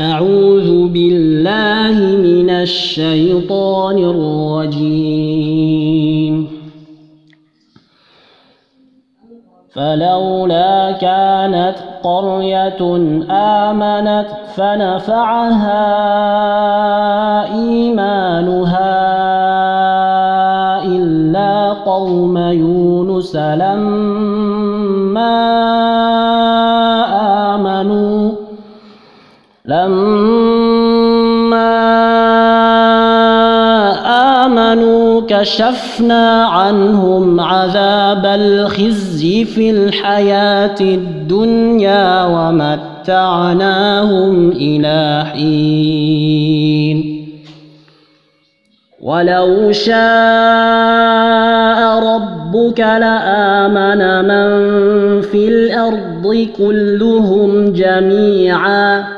أعوذ بالله من الشيطان الرجيم. فلولا كانت قرية آمنت فنفعها إيمانها إلا قوم يونس لما لما آمنوا كشفنا عنهم عذاب الخزي في الحياة الدنيا ومتعناهم إلى حين. ولو شاء ربك لآمن من في الأرض كلهم جميعاً.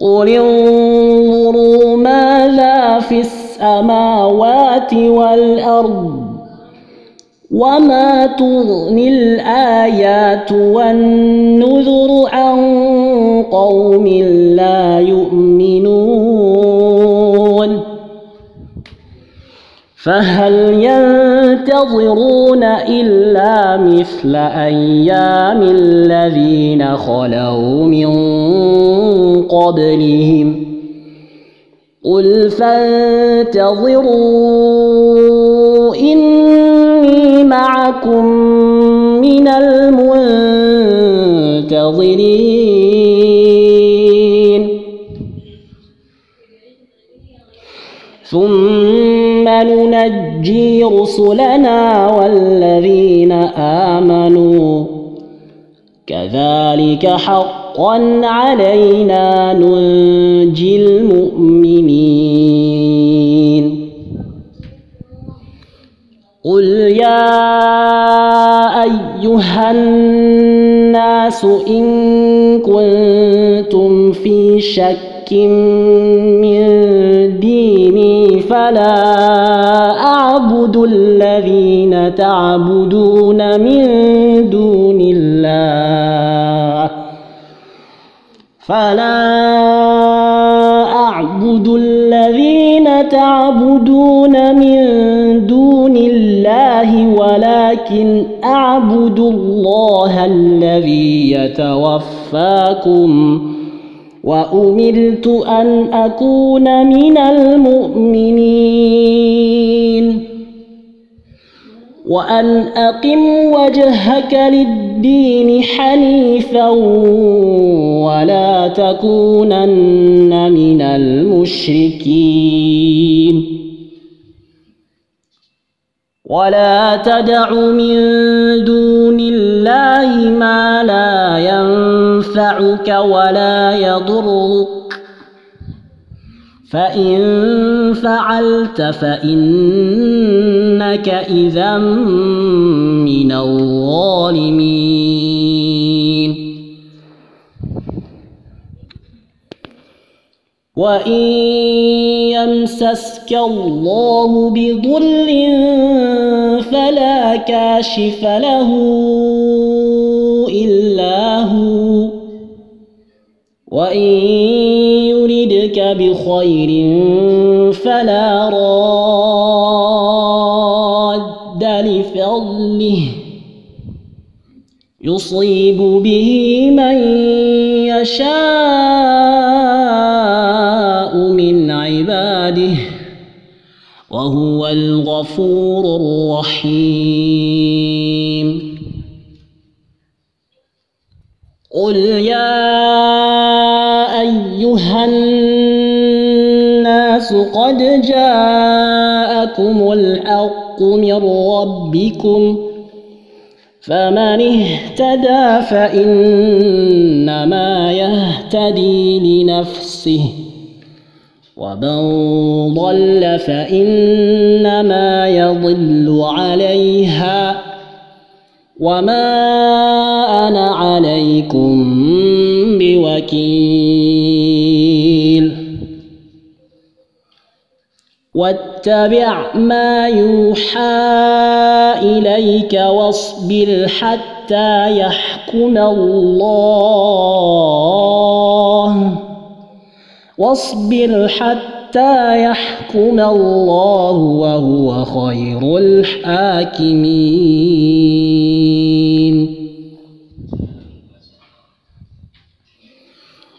قل انظروا ماذا في السماوات والأرض وما تغني الآيات والنذر عن قوم لا يؤمنون فهل ينتظرون إلا مثل أيام الذين خلوا من قبلهم. قل فانتظروا إني معكم من المنتظرين. ثم ننجي رسلنا والذين آمنوا. كذلك علينا ننجي المؤمنين قل يا أيها الناس إن كنتم في شك من ديني فلا أعبد الذين تعبدون من فلا أعبد الذين تعبدون من دون الله ولكن أعبد الله الذي يتوفاكم وأمرت أن أكون من المؤمنين وأن أقم وجهك للدين حنيفا ولا تكونن من المشركين. ولا تدع من دون الله ما لا ينفعك ولا يضرك. فإن فعلت فإنك إذا من الظالمين. وإن يمسسك الله بضر فلا كاشف له إلا هو. وإن يردك بخير فلا راد لفضله يصيب به من يشاء من عباده وهو الغفور الرحيم. قل يا أيها الناس قد جاءكم الحق من ربكم فمن اهتدى فإنما يهتدي لنفسه ومن ضل فإنما يضل عليها وما أنا عليكم بوكيل واتبع ما يوحى إليك واصبر حتى يحكم الله. واصبر حتى يحكم الله وهو خير الحاكمين.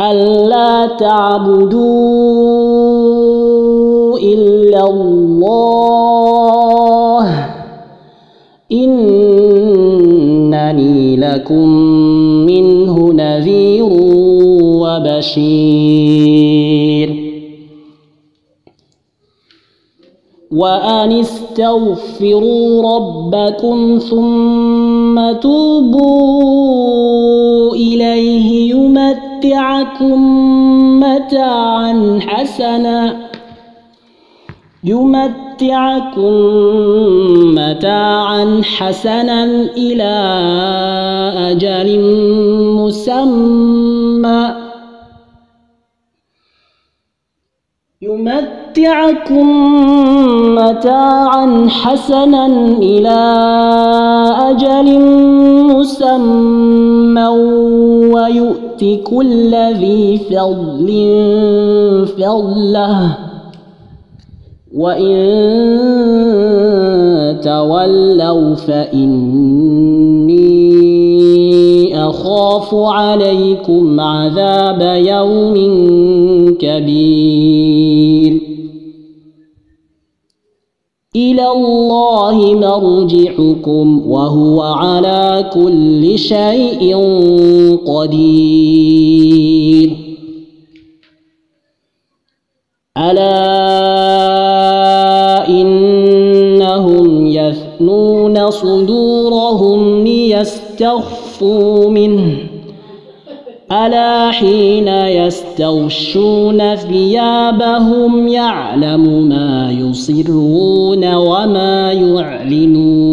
ألا تعبدوا إلا الله. إنني لكم منه نذير وبشير. وأن استغفروا ربكم ثم توبوا إليه يمتعكم متاعا حسنا. يمتعكم متاعا حسنا إلى أجل مسمى. يمتعكم متاعا حسنا إلى أجل مسمى. ويؤت كل ذي فضل فضله. وإن تولوا فإني أخاف عليكم عذاب يوم كبير. إلى الله مرجعكم وهو على كل شيء قدير. ألا إنهم يثنون صدورهم ليستخفوا منه. ألا حين يستغشون ثيابهم يعلم ما يصرون وما يعلنون